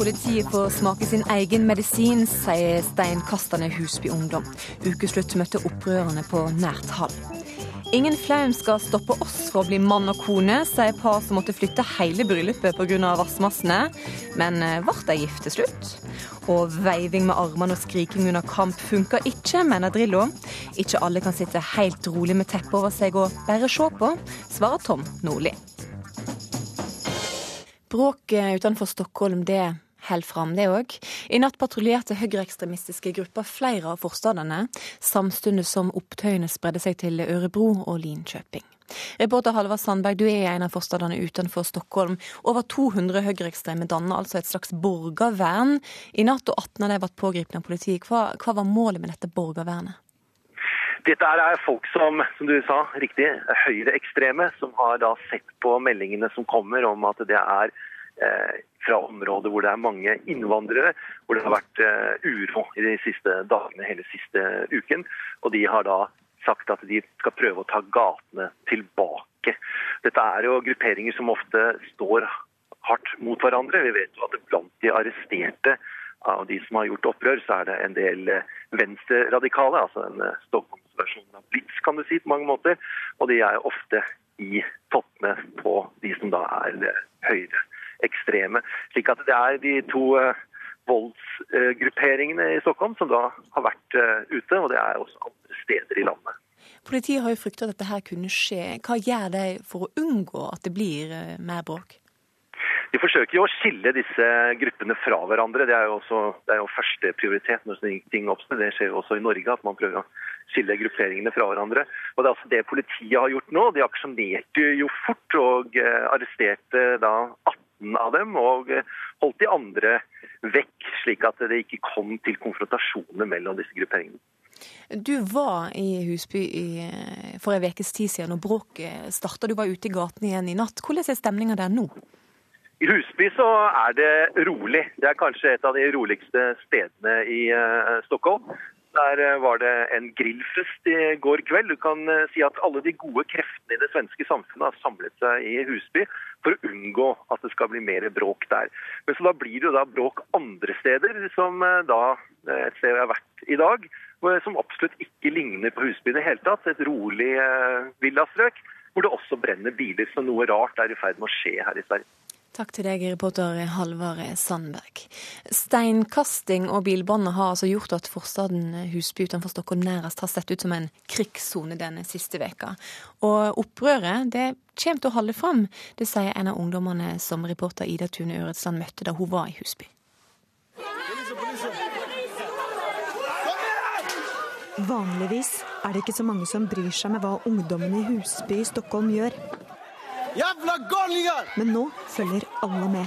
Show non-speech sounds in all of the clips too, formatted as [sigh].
Politiet får smake sin egen medisin, sier steinkastende Husby Ungdom. Ukeslutt møtte opprørerne på nært hold. Ingen flaum skal stoppe oss fra å bli mann og kone, sier par som måtte flytte hele bryllupet pga. vassmassene. Men ble de gift til slutt? Og veiving med armene og skriking under kamp funker ikke, mener Drillo. Ikke alle kan sitte helt rolig med teppet over seg og bare se på, svarer Tom Nordli. Bråket utenfor Stockholm, det holder fram, det òg. I natt patruljerte høyreekstremistiske grupper flere av forstadene, samtidig som opptøyene spredde seg til Ørebro og Linkjøping. Reporter Halvard Sandberg, du er en av forstadene utenfor Stockholm. Over 200 høyreekstreme danner altså et slags borgervern. I natt og 18 av dem ble pågrepet av politiet. Hva, hva var målet med dette borgervernet? Dette er folk som, som du sa, riktig, høyreekstreme, som har da sett på meldingene som kommer om at det er eh, fra områder hvor det er mange innvandrere, hvor det har vært uh, uro i de siste dagene, hele siste uken. Og de har da sagt at de skal prøve å ta gatene tilbake. Dette er jo grupperinger som ofte står hardt mot hverandre. Vi vet jo at blant de arresterte av de som har gjort opprør, så er det en del eh, venstreradikale, altså en uh, Stockholms-versjon av Blitz, kan du si, på mange måter. Og de er ofte i toppene på de som da er høyre ekstreme. Slik at det er de to uh, voldsgrupperingene i Stockholm som da har vært uh, ute, og det er også andre steder i landet. Politiet har jo frykta at dette her kunne skje. Hva gjør de for å unngå at det blir uh, mer bråk? De forsøker jo å skille disse gruppene fra hverandre. Det er jo, også, det er jo første prioritet når ting oppstår. Det skjer jo også i Norge, at man prøver å skille grupperingene fra hverandre. Og Det er altså det politiet har gjort nå. De aksjonerte jo fort og arresterte da 18 midten av dem og eh, holdt de andre vekk, slik at det ikke kom til konfrontasjoner mellom disse grupperingene. Du var i Husby eh, for en ukes tid siden og bråket starta. Du var ute i gatene igjen i natt. Hvordan er stemninga der nå? I Husby så er det rolig. Det er kanskje et av de roligste stedene i uh, Stockholm. Der uh, var det en grillfest i går kveld. Du kan uh, si at alle de gode kreftene i det svenske samfunnet har samlet seg i Husby for å unngå at det skal bli mer bråk der. Men så da blir det jo da bråk andre steder, som eh, da eh, et sted jeg har vært i dag, som absolutt ikke ligner på Husby i det hele tatt. Et rolig eh, villastrøk hvor det også brenner biler. Så noe rart er i ferd med å skje her i Sverige. Takk til deg, reporter Halvard Sandberg. Steinkasting og bilbranner har altså gjort at forstaden Husby utenfor Stockholm nærest har sett ut som en krigssone denne siste veka. Og opprøret det kommer til å holde fram, det sier en av ungdommene som reporter Ida Tune Øretsland møtte da hun var i Husby. Vanligvis er det ikke så mange som bryr seg med hva ungdommene i Husby i Stockholm gjør. Jævla galninger! Men nå følger alle med.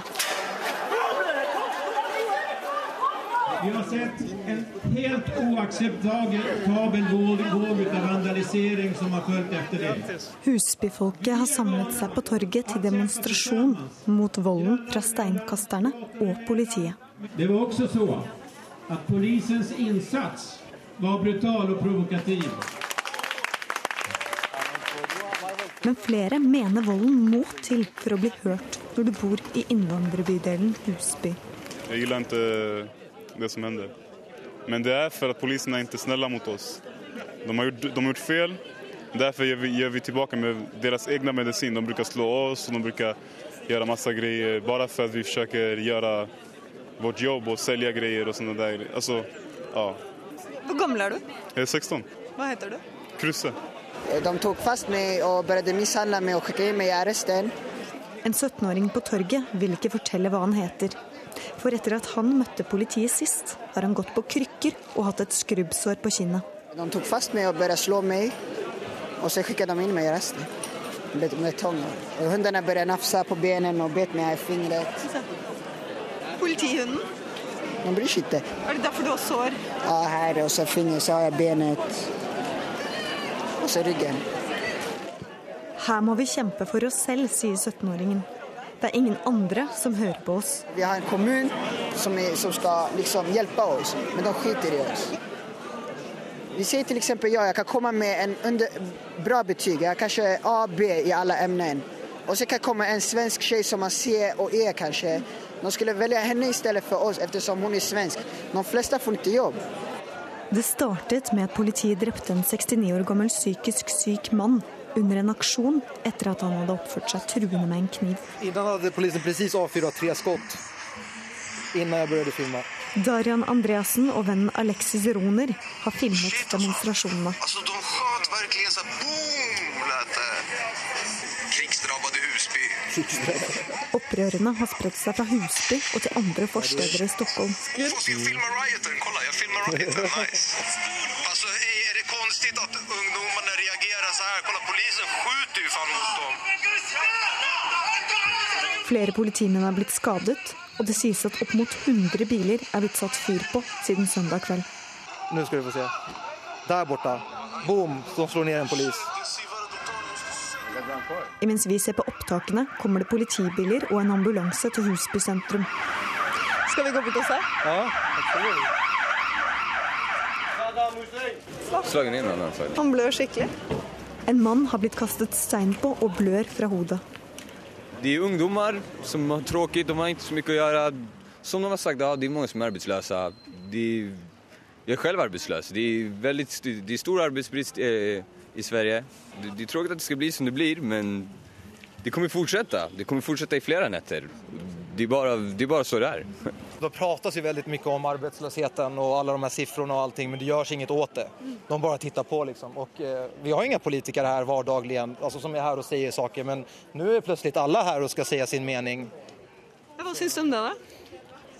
Vi har sett en helt uakseptabel våg av vandalisering som har fulgt etter det. Husbyfolket har samlet seg på torget til demonstrasjon mot volden fra steinkasterne og politiet. Det var også så at polisens innsats var brutal og provokativ. Men flere mener volden må til for å bli hørt når du bor i innvandrerbydelen Husby. Jeg liker ikke det som hender. Men det er for at politiet er ikke snille mot oss. De har gjort, de har gjort feil. Derfor gjør vi, gjør vi tilbake med deres egne medisin. De bruker slå oss og de bruker gjøre masse greier bare for at vi forsøker gjøre vårt jobb og selge greier og sånne der. Altså, ja. Hvor gammel er du? Jeg er 16. Hva heter du? Krusse. De tok fast meg og begynte å mishandle meg og skikket meg i arresten. En 17-åring på torget vil ikke fortelle hva han heter. For etter at han møtte politiet sist, har han gått på krykker og hatt et skrubbsår på kinnet. De tok fast meg og begynte å slå meg, og så skikket de inn meg i arresten. Med tong. Hundene begynte å nafse på benene og bet meg i fingeren. Politihunden? De bryr seg ikke. Er det derfor du har sår? Ja, her og så fingeret, så har jeg benet og så ryggen. Her må vi kjempe for oss selv, sier 17-åringen. Det er ingen andre som hører på oss. Vi har en kommune som, som, skal liksom hjelpe oss, men de skiter i oss. Vi sier f.eks. ja, jeg kan komme med en under, bra betyg. Jeg kanskje A, B i alle emner. Og så kan komme en svensk jente som har C og E, kanskje. De skulle velge henne i stedet for oss, ettersom hun er svensk. De fleste får ikke jobb. Det startet med at politiet drepte en 69 år gammel psykisk syk mann under en aksjon etter at han hadde oppført seg truende med en kniv. Innan hadde politiet presis avfyrt tre skudd. Innan jeg begynte filme. Darian Andreassen og vennen Alexis Roner har filmet demonstrasjonene. Altså, de skjøt virkelig så boom, Krigsdrabbede Husby. Opprørene har spredt seg fra Husby og til andre forsteder i Stockholm. Jeg filmer rioten. Kolla, jeg filmer rioten. Nice. Altså, er det konstig at ungdommene reagerer så her? Kolla, polisen skjuter jo faen mot dem. Flere politimenn er blitt skadet, og det sies at opp mot 100 biler er blitt satt fyr på siden søndag kveld. Nå skal du få se. Der borte. Boom, de slår ned en polis. Mens vi ser på opptakene, kommer det politibiler og en ambulanse til Husby sentrum. Skal vi gå bort og se? Ja, absolutt. Slagen inn, han, han blør skikkelig. En mann har blitt kastet stein på og blør fra hodet. De er ungdommer som har tråkig, de har ikke så mye å gjøre. Som de har sagt, ja, det er mange som er arbeidsløse. De, jeg er selv arbeidsløs. Det er, veldig, det er stor arbeidsbrist. Eh, i Sverige. Det, tror ikke at det skal bli som det blir, men det kommer fortsette. Det kommer fortsette i flere netter. Det er bare det är så det er. Det pratas jo veldig mye om arbeidsløsheten og alle de her tallene og allting, men det gjøres inget åt det. De bare tittar på liksom. Og eh, vi har inga politikere her vardagligen altså, som er her og sier saker, men nå er plutselig alle her og skal si sin mening. Vad syns du om det da?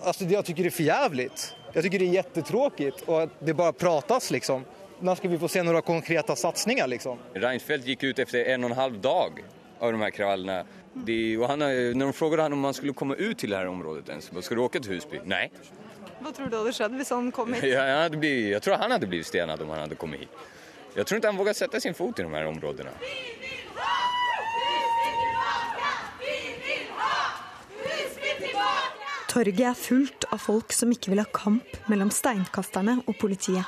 Altså, jeg syns det er for jævlig. Jeg syns det er jättetråkigt og det bare prates, liksom. När ska vi få se några konkreta satsningar liksom? Reinfeldt gick ut efter en och en halv dag av de här kravallerna. Det, och han, när de frågade honom om han skulle komma ut till det här området ens, ska du åka till Husby? Nej. Vad tror du hade skett om han kom hit? Ja, blivit, jag tror han hade blivit stenad om han hade kommit hit. Jag tror inte han vågar sätta sin fot i de här områdena. Torget er fullt av folk som ikke vil ha kamp mellom steinkasterne og politiet.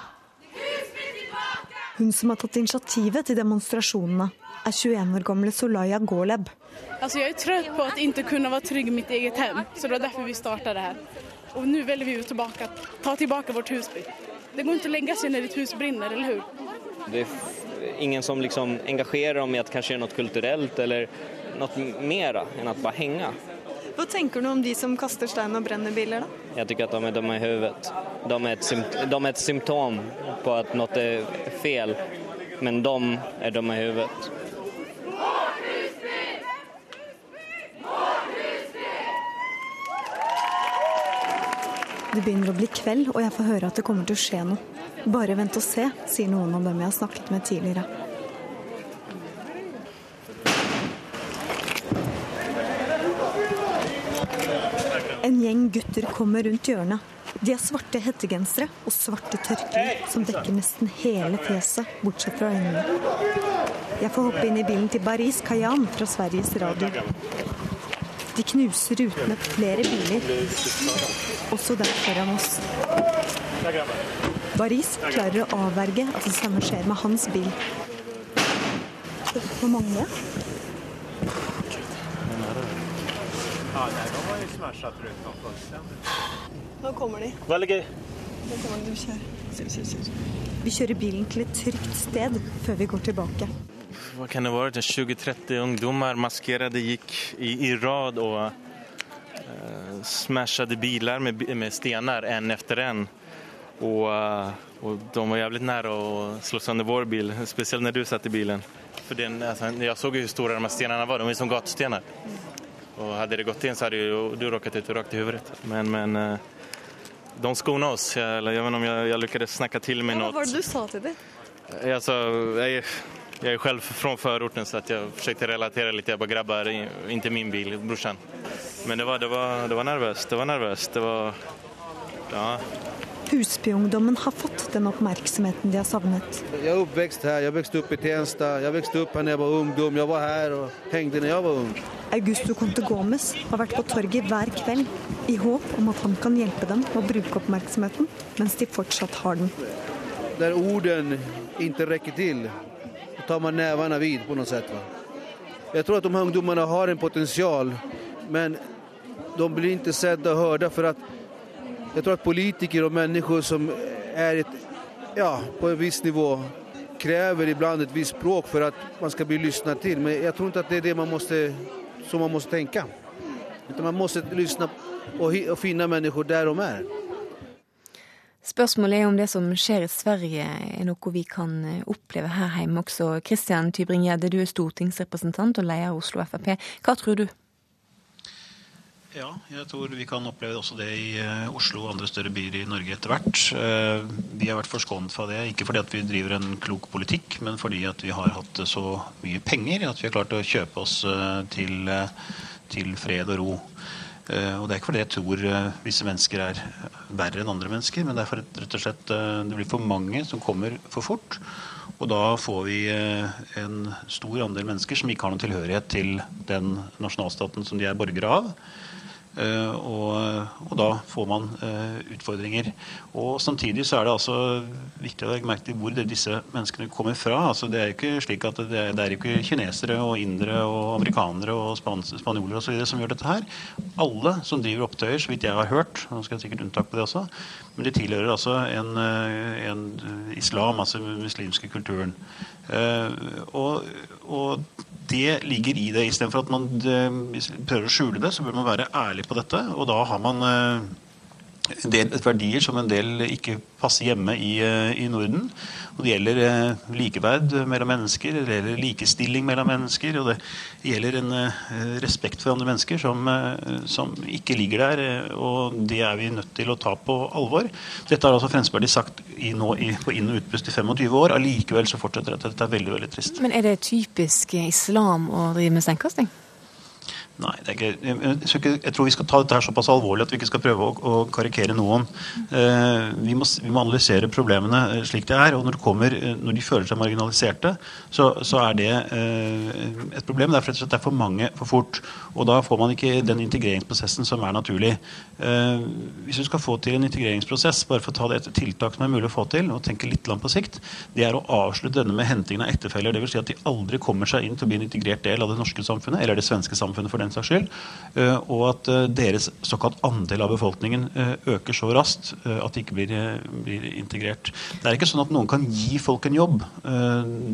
Hun som har tatt initiativet til demonstrasjonene, er 21 år gamle Solaya Goleb. Altså, jeg er trøtt på å ikke kunne være trygg i mitt eget hjem, så det var derfor vi startet her. Og nå velger vi å tilbake, ta tilbake vårt husby. Det går ikke å legge seg når ditt hus brenner, eller hur? Det er ingen som liksom engasjerer dem i å kanskje gjøre noe kulturelt eller noe mer enn å bare henge. Hva tenker du om de som kaster stein og brenner biler, da? Jeg syns at de er dumme i hodet. De er, et, de er et symptom på at noe er feil, men de er dumme i hodet. Det begynner å bli kveld, og jeg får høre at det kommer til å skje noe. Bare vent og se, sier noen av dem jeg har snakket med tidligere. En gjeng gutter kommer rundt hjørnet. De har svarte hettegensere og svarte tørklær som dekker nesten hele fjeset, bortsett fra øynene. Jeg får hoppe inn i bilen til Baris Kayan fra Sveriges Radio. De knuser rutene på flere biler, også der foran oss. Baris klarer å avverge at det samme skjer med hans bil. Hvor mange? Nå kommer de. Veldig gøy. Nå kommer de, kjører. Vi kjører bilen til et trygt sted før vi går tilbake. Hva kan det være? 20-30 ungdommer maskerte gikk i, i rad og uh, smashet biler med, med stener, én etter én. Og, uh, og, de var jævlig nære å slå sønder vår bil, spesielt når du satt i bilen. For den, altså, jeg så jo hvor store de steinene var. De var som gatestener. Og hadde det gått inn, så hadde jo du råket ut rakt i hodet. Men, men eh, de skona oss. Jeg, jeg vet ikke om jeg, jeg lyktes snakke til meg noe. Hva var det du sa til dem? Jeg, altså, jeg, jeg er selv fra fororten, så jeg forsøkte relatere litt. Jeg bare grabber ikke min bil, brorsan. Men det var, det var, det var nervøst. Det var nervøst. Det var Ja. Husbyungdommen har fått den oppmerksomheten de har savnet. Jeg er oppvokst her. Jeg vokste opp i Tensta. Jeg vokste opp her da jeg var ungdom. Jeg var her og hengte da jeg var ung. Augusto Conte Gomez har vært på torget hver kveld i håp om at han kan hjelpe dem å bruke oppmerksomheten mens de fortsatt har den. Der orden ikke rekker til, tar man nevene vid på noe sett. Jeg tror at de ungdommene har en potensial, men de blir ikke sett og hørt. For at jeg tror at politikere og mennesker som er ett, ja, på en viss nivå krever iblant et visst språk for at man skal bli lyssnad til. Men jeg tror ikke at det er det man måste, som man må tenke. Man må lyssna og, och finne mennesker der de er. Spørsmålet er om det som skjer i Sverige er noe vi kan eh, oppleve her hjemme også. Kristian Tybring-Gjedde, du er stortingsrepresentant og leder Oslo Frp. Hva tror du? Ja, jeg tror vi kan oppleve også det i eh, Oslo og andre større byer i Norge etter hvert. Eh, vi har vært forskånet fra det, ikke fordi at vi driver en klok politikk, men fordi at vi har hatt så mye penger at vi har klart å kjøpe oss til, til fred og ro. Og Det er ikke fordi jeg tror visse mennesker er verre enn andre mennesker, men det er rett og slett det blir for mange som kommer for fort. Og da får vi en stor andel mennesker som ikke har noen tilhørighet til den nasjonalstaten som de er borgere av. Eh, og, og, da får man uh, utfordringer. Og Samtidig så er det altså viktig å legge merke til hvor disse menneskene kommer fra. Altså Det er jo ikke slik at det er, det er ikke kinesere og indere og amerikanere og spanjoler osv. som gjør dette her. Alle som driver opptøyer, så vidt jeg har hørt, nå skal jeg sikkert unntak på det også, men de tilhører altså en, eh, en islam, altså den muslimske kulturen. Uh, og, og det ligger i det. Istedenfor at man prøver å skjule det, så bør man være ærlig på dette. Og da har man eh, del verdier som en del ikke passer hjemme i, eh, i Norden. Og det gjelder eh, likeverd mellom mennesker, det gjelder likestilling mellom mennesker. Og det gjelder en respekt for andre mennesker som, som, ikke ligger der. Og det er vi nødt til å ta på alvor. Dette har altså Fremskrittspartiet sagt i, nå, i, på inn- og utpust i 25 år. Allikevel så fortsetter dette. Dette er veldig, veldig trist. Men er det typisk islam å drive med steinkasting? Nei, ikke, jeg, tror vi skal ta dette her såpass alvorlig at vi ikke skal prøve å, å karikere noen. Eh, vi, må, vi, må, analysere problemene eh, slik det er. og Når, kommer, eh, når de føler seg marginaliserte, så, så er det et problem. Det er, for det er for mange for fort. og Da får man ikke den integreringsprosessen som er naturlig. Hvis vi skal få til en integreringsprosess, bare for å ta det et tiltak som er mulig å få til, og tenke litt langt på sikt, det er å avslutte denne med hentingen av ektefeller. Dvs. Si at de aldri kommer seg inn til å bli en integrert del av det norske samfunnet, eller det svenske samfunnet for den den saks skyld. Eh, og at eh, deres såkalt andel av befolkningen eh, øker så raskt at de ikke blir, blir, integrert. Det er ikke sånn at noen kan gi folk en jobb.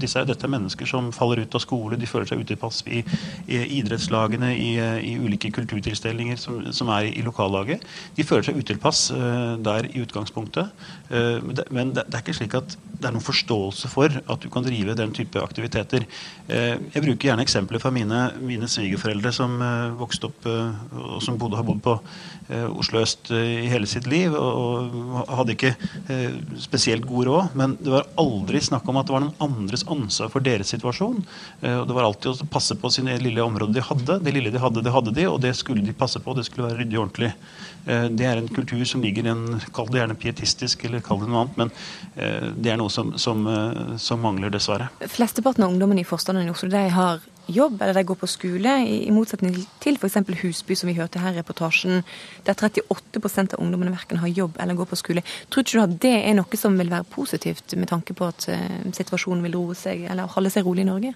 Disse, dette er mennesker som faller ut av skole, de føler seg utilpass i, i idrettslagene, i, i, ulike kulturtilstelninger som, som, er i lokallaget. De føler seg utilpass der i utgangspunktet. Men, det, det, er ikke slik at det er noen forståelse for at du kan drive den type aktiviteter. Jeg bruker gjerne eksempler fra mine, mine svigerforeldre som vokste opp eh, og som bodde, har bodd på eh, Oslo øst i hele sitt liv. Og hadde ikke spesielt god råd. Men det var aldri snakk om at det var noen andres ansvar for deres situasjon. Og det var alltid å passe på sine lille områder de hadde. Det lille de hadde, det hadde de, og det skulle de passe på. Det skulle være ryddig og ordentlig. Det er en kultur som ligger i en Kall det gjerne pietistisk, eller kall det noe annet, men det er noe som, som, som mangler, dessverre. Flesteparten av ungdommene i Forstanden i Oslo de har jobb, eller de går på skole, i, motsetning til f.eks. Husby, som vi hørte her i reportasjen, der 38% av ungdommene verken har jobb eller går på skole. Tror ikke du at det er noe som vil være positivt, med tanke på at uh, situasjonen vil roe seg, eller holde seg rolig i Norge?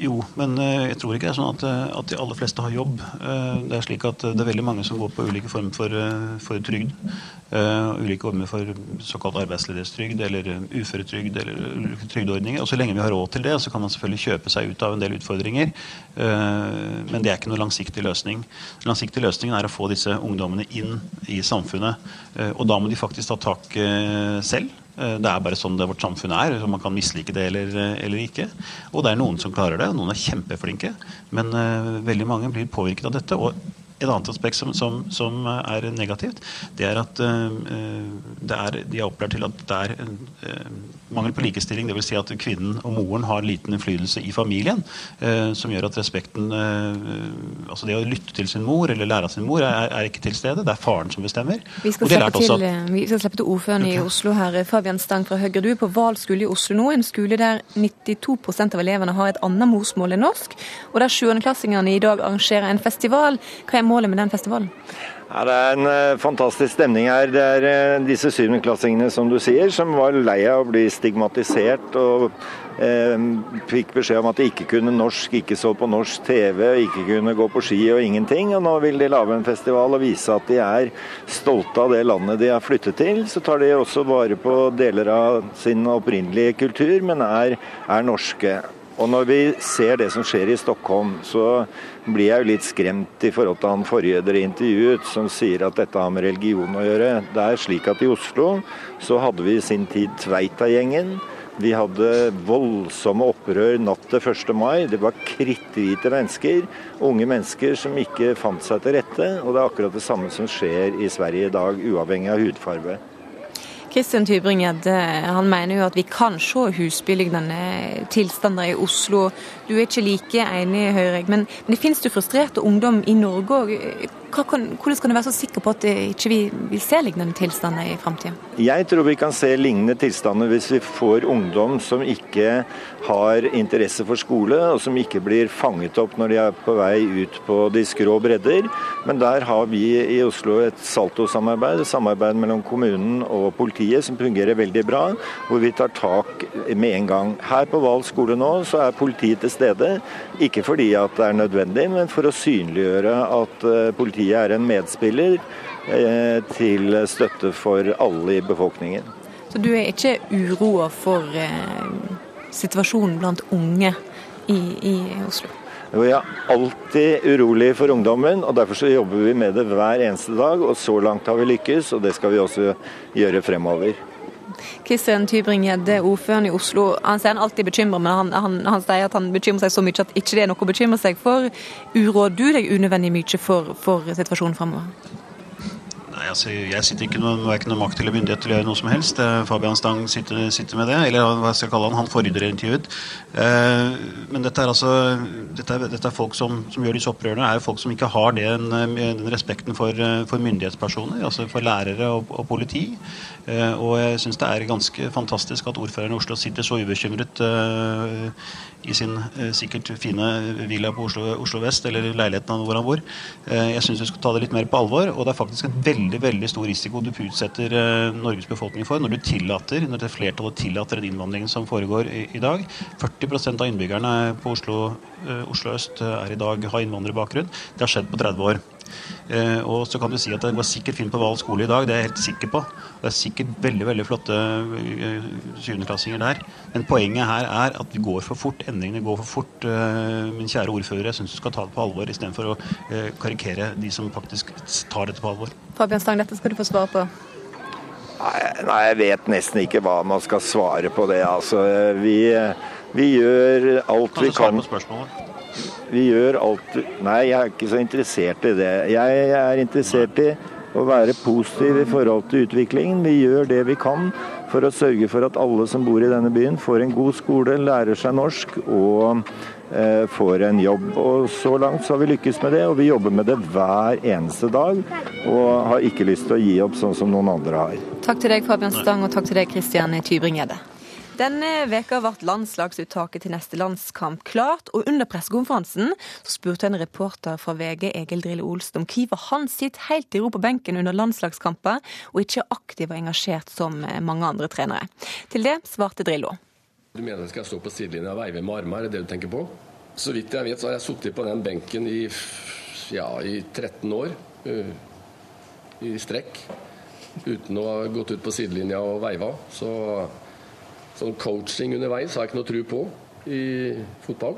Jo, men eh, jeg tror ikke det er sånn at, eh, at, de aller fleste har jobb. Eh, det er slik at det er veldig mange som går på ulike former for, for trygd. Ulike former for såkalt arbeidsledighetstrygd eller uføretrygd eller ulike trygdeordninger. Og så lenge vi har råd til det, så kan man selvfølgelig kjøpe seg ut av en del utfordringer. Men det er ikke noe langsiktig løsning. Den langsiktige løsningen er å få disse ungdommene inn i samfunnet. Og da må de faktisk ta tak selv. Eh, det er bare sånn det vårt samfunn er. så Man kan mislike det eller, eller, ikke. Og det er noen som klarer det, og noen er kjempeflinke. Men uh, veldig mange blir påvirket av dette. Og et annet aspekt som, som, som, er negativt, det er at uh, det er, de er opplært til at det er uh, mangel på likestilling. Dvs. Si at kvinnen og moren har liten innflytelse i familien, eh, som gjør at respekten Altså det å lytte til sin mor eller lære av sin mor er, er ikke til stede. Det er faren som bestemmer. Vi skal, slippe til, at, vi skal slippe til ordføreren okay. i Oslo her, Fabian Stang fra Høyre. Du er på Hval skole i Oslo nå, en skole der 92% av elevene har et annet morsmål enn norsk, og der sjuendeklassingene i dag arrangerer en festival. Hva er målet med den festivalen? Ja, det er en uh, fantastisk stemning her. Det er uh, disse syvendeklassingene som du sier, som var lei av å bli stigmatisert og eh, fikk beskjed om at de ikke kunne norsk, ikke så på norsk TV, ikke kunne gå på ski og ingenting. Og nå vil de lage en festival og vise at de er stolte av det landet de har flyttet til. Så tar de også vare på deler av sin opprinnelige kultur, men er, er norske. Og når vi ser det som skjer i Stockholm, så blir jeg jo litt skremt i forhold til han forrige dere intervjuet, som sier at dette har med religion å gjøre. Det er slik at i Oslo så hadde vi i sin tid Tveita-gjengen. Vi hadde voldsomme opprør natt til 1. mai. Det var kritthvite mennesker. Unge mennesker som ikke fant seg til rette. Og det er akkurat det samme som skjer i Sverige i dag, uavhengig av hudfarge. Kristian Tybring-Gjedde han mener jo at vi kan se husbylignende tilstander i Oslo. Du er ikke like enig, Høyreg. Men, men det finnes jo frustrerte ungdom i Norge òg. Hvordan kan du være så sikker på at ikke vi vil se lignende tilstander i framtida? Jeg tror vi kan se lignende tilstander hvis vi får ungdom som ikke har interesse for skole, og som ikke blir fanget opp når de er på vei ut på de skrå bredder. Men der har vi i Oslo et Salto-samarbeid, samarbeid mellom kommunen og politiet som fungerer veldig bra, hvor vi tar tak med en gang. Her på Val skole nå så er politiet til stede, ikke fordi at det er nødvendig, men for å synliggjøre at eh, politiet er en medspiller eh, til støtte for alle i befolkningen. Så du er ikke uroa for eh, situasjonen blant unge i, i Oslo? Jeg er alltid urolig for ungdommen, og derfor så jobber vi med det hver eneste dag. Og så langt har vi lykkes, og det skal vi også gjøre fremover. Kristian Tybring-Gjedde, ordføreren i Oslo, han sier han alltid bekymrer, men han, han, han, sier at han bekymrer seg så mye at ikke det er noe å bekymre seg for. Uråder du deg unødvendig mye for, for situasjonen fremover? Nei, altså, Jeg sitter ikke noe, verken noe makt eller myndighet til å gjøre noe som helst. Fabian Stang sitter, sitter, med det, eller hva skal jeg kalle han, han forrydder intervjuet. Eh, men dette er altså dette er, dette er folk som, som, gjør disse opprørene, er folk som ikke har den, den respekten for, for, myndighetspersoner, altså for lærere og, og politi. Eh, og jeg syns det er ganske fantastisk at ordføreren i Oslo sitter så ubekymret eh, i sin eh, sikkert fine villa på Oslo, Oslo, vest, eller leiligheten hvor han bor. Eh, jeg syns vi skal ta det litt mer på alvor. Og det er faktisk en veldig veldig stor risiko du utsetter eh, Norges befolkning for når du tillater, når det flertallet tillater den innvandringen som foregår i, i dag. 40 av innbyggerne på Oslo, Oslo øst er i dag har innvandrerbakgrunn. Det har skjedd på 30 år. Eh, og så kan du si at det går sikkert fint på Val skole i dag, det er jeg helt sikker på. Det er sikkert veldig veldig flotte eh, syvendeklassinger der. Men poenget her er at vi går for fort. Endringene går for fort. Eh, min kjære ordfører, jeg syns du skal ta det på alvor istedenfor å karikere de som faktisk tar dette på alvor. Fabian Stang, dette skal du få svare på. Nei, jeg vet nesten ikke hva man skal svare på det. Altså, vi, vi gjør alt vi kan. Kan du svare på spørsmålet? Vi gjør alt Nei, jeg er ikke så interessert i det. Jeg er interessert i å være positiv i forhold til utviklingen. Vi gjør det vi kan for å sørge for at alle som bor i denne byen får en god skole, lærer seg norsk og eh, får en jobb. Og Så langt så har vi lykkes med det, og vi jobber med det hver eneste dag. Og har ikke lyst til å gi opp sånn som noen andre har. Takk til deg Fabian Stang og takk til deg Kristian Tybring-Gjedde. Denne veka ble landslagsuttaket til neste landskamp klart, og under pressekonferansen spurte en reporter fra VG, Egil Drille Olsen, om hvorfor han sitter helt i ro på benken under landslagskamper, og ikke er aktiv og engasjert som mange andre trenere. Til det svarte Drillo. Du mener jeg skal stå på sidelinja og veive med armene, er det det du tenker på? Så vidt jeg vet, så har jeg sittet på den benken i, ja, i 13 år uh, i strekk uten å ha gått ut på sidelinja og veiva. Så Sånn coaching underveis har jeg ikke noe tro på i fotball.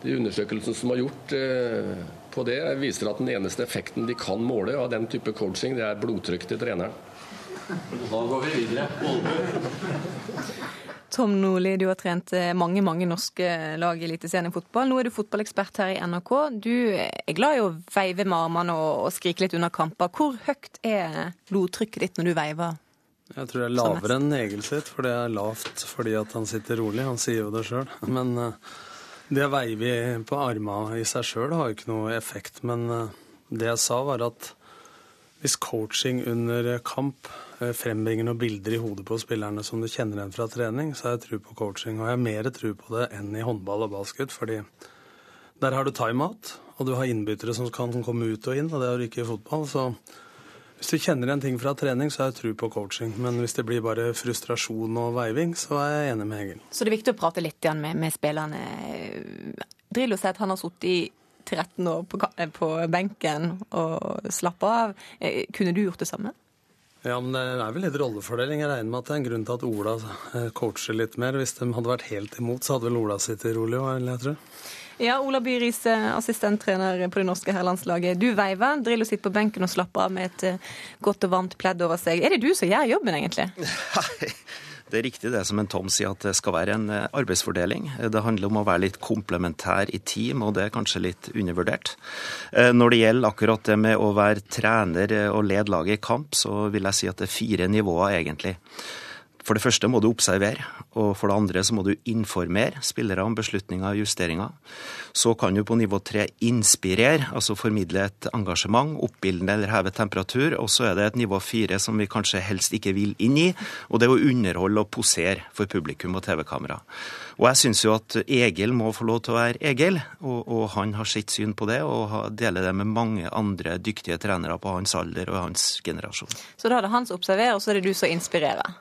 De undersøkelsene som er gjort eh, på det, viser at den eneste effekten de kan måle av den type coaching, det er blodtrykk til treneren. Da går vi videre. Tom Nordli, du har trent eh, mange mange norske lag i Eliteserien i fotball. Nå er du fotballekspert her i NRK. Du er glad i å veive med armene og skrike litt under kamper. Hvor høyt er blodtrykket ditt når du veiver? Jeg tror det er lavere enn Egil sitt, for det er lavt fordi at han sitter rolig. Han sier jo det sjøl. [laughs] Men uh, det veier vi på armene i seg sjøl har jo ikke noe effekt. Men uh, det jeg sa, var at hvis coaching under kamp uh, frembringer noen bilder i hodet på spillerne som du kjenner igjen fra trening, så har jeg tro på coaching. Og jeg har mer tro på det enn i håndball og basket, fordi Der har du timeout, og du har innbyttere som kan komme ut og inn, og det har du ikke i fotball. Så hvis du kjenner en ting fra trening, så har jeg tro på coaching. Men hvis det blir bare frustrasjon og veiving, så er jeg enig med Egil. Så det er viktig å prate litt med, med spillerne. Drillo sier at han har sittet i 13 år på, på benken og slappa av. Eh, kunne du gjort det samme? Ja, men Det er vel litt rollefordeling. Jeg regner med at det er en grunn til at Ola eh, coacher litt mer. Hvis de hadde vært helt imot, så hadde vel Ola sittet rolig òg, vil jeg tro. Ja, Ola By Riise, assistenttrener på det norske herrelandslaget. Du veiver, Drillo sitter på benken og slapper av med et eh, godt og varmt pledd over seg. Er det du som gjør jobben, egentlig? Nei, det er riktig det som en Tom sier, at det skal være en eh, arbeidsfordeling. Det handler om å være litt komplementær i team, og det er kanskje litt undervurdert. Eh, når det gjelder akkurat det med å være trener og lede laget i kamp, så vil jeg si at det er fire nivåer, egentlig. For det første må du observere, og for det andre så må du informere spillere om beslutninger og justeringer. Så kan du på nivå tre inspirere, altså formidle et engasjement, oppildne eller heve temperatur. Og så er det et nivå fire som vi kanskje helst ikke vil inn i, og det er å underholde og posere for publikum og TV-kamera. Og jeg syns jo at Egil må få lov til å være Egil, og, og han har sitt syn på det, og deler det med mange andre dyktige trenere på hans alder og hans generasjon. Så da er det han som observerer, og så er det du som inspirerer?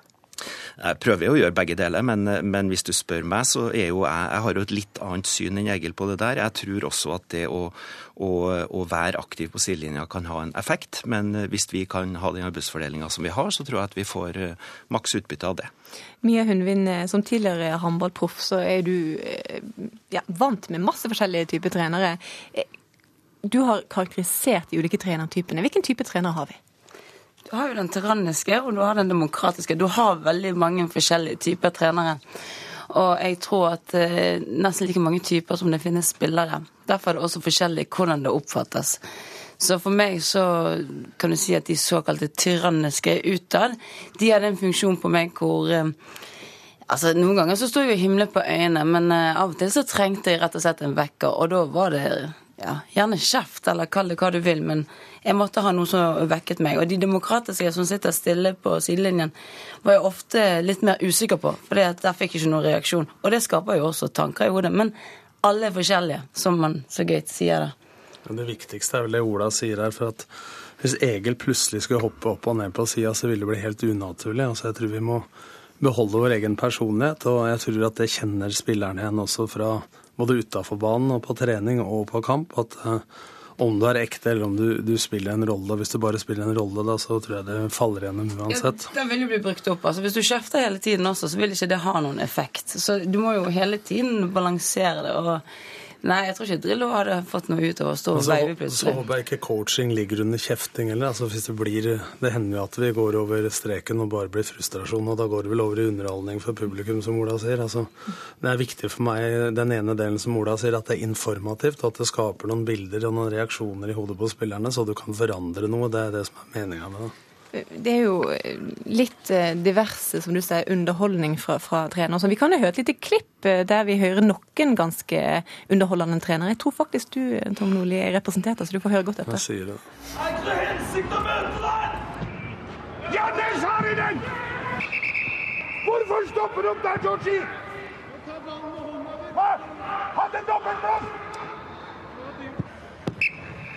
Jeg prøver jo å gjøre begge deler, men, men, hvis du spør meg, så er jo jeg Jeg har jo et litt annet syn enn Egil på det der. Jeg tror også at det å, å, å være aktiv på sidelinja kan ha en effekt. Men hvis vi kan ha den arbeidsfordelinga som vi har, så tror jeg at vi får uh, maks utbytte av det. Mia Hundvin, eh, som tidligere håndballproff, så er du eh, ja, vant med masse forskjellige typer trenere. Du har karakterisert de ulike trenertypene. Hvilken type trener har vi? Du har jo den tyranniske, og du har den demokratiske. Du har veldig mange forskjellige typer trenere. Og jeg tror at eh, nesten like mange typer som det finnes spillere. Derfor er det også forskjellig hvordan det oppfattes. Så for meg så kan du si at de såkalte tyranniske utad, de hadde en funksjon på meg hvor eh, Altså, Noen ganger så sto jeg og himlet på øynene, men eh, av og til så trengte jeg rett og slett en vekker, og da var det ja, gjerne kjeft, eller kall det hva du vil, men jeg måtte ha noe som vekket meg. Og de demokratiske som sitter stille på sidelinjen, var jeg ofte litt mer usikker på, for der fikk jeg ikke noen reaksjon. Og det skaper jo også tanker i hodet. Men alle er forskjellige, som man så gøyt sier det. Det viktigste er vel det Ola sier her. for at Hvis Egil plutselig skulle hoppe opp og ned på sida, så ville det bli helt unaturlig. Altså Jeg tror vi må beholde vår egen personlighet, og jeg tror at det kjenner spillerne igjen også fra både utafor banen og på trening og på kamp. at uh, om du er ekte eller om du, du, spiller en rolle. Hvis du bare spiller en rolle, da, så tror jeg det faller gjennom uansett. Ja, den vil jo bli brukt opp. altså Hvis du kjefter hele tiden også, så vil ikke det ha noen effekt. Så du må jo hele tiden balansere det. og Nei, jeg tror ikke Drillo hadde fått noe ut av å stå og veive plutselig. Så håper jeg ikke coaching ligger under kjefting heller. Altså, hvis det blir Det hender jo at vi går over streken og bare blir frustrasjon, og da går det vel over i underholdning for publikum, som Ola sier. Altså, det er viktig for meg, den ene delen som Ola sier, at det er informativt, og at det skaper noen bilder og noen reaksjoner i hodet på spillerne, så du kan forandre noe. Det er det som er meninga med det det er jo litt eh, diverse, som du sier, underholdning fra, fra trenere. Så vi kan jo høre et lite klipp eh, der vi hører noen ganske underholdende trenere. Jeg tror faktisk du, Tom Nordli, er representert, så du får høre godt etter. Jeg sier det. Er ikke det hensikt å møte deg? Ja, der sa de den! Hvorfor stopper du opp der, Georgie? Hva? Hadde dobbeltblås!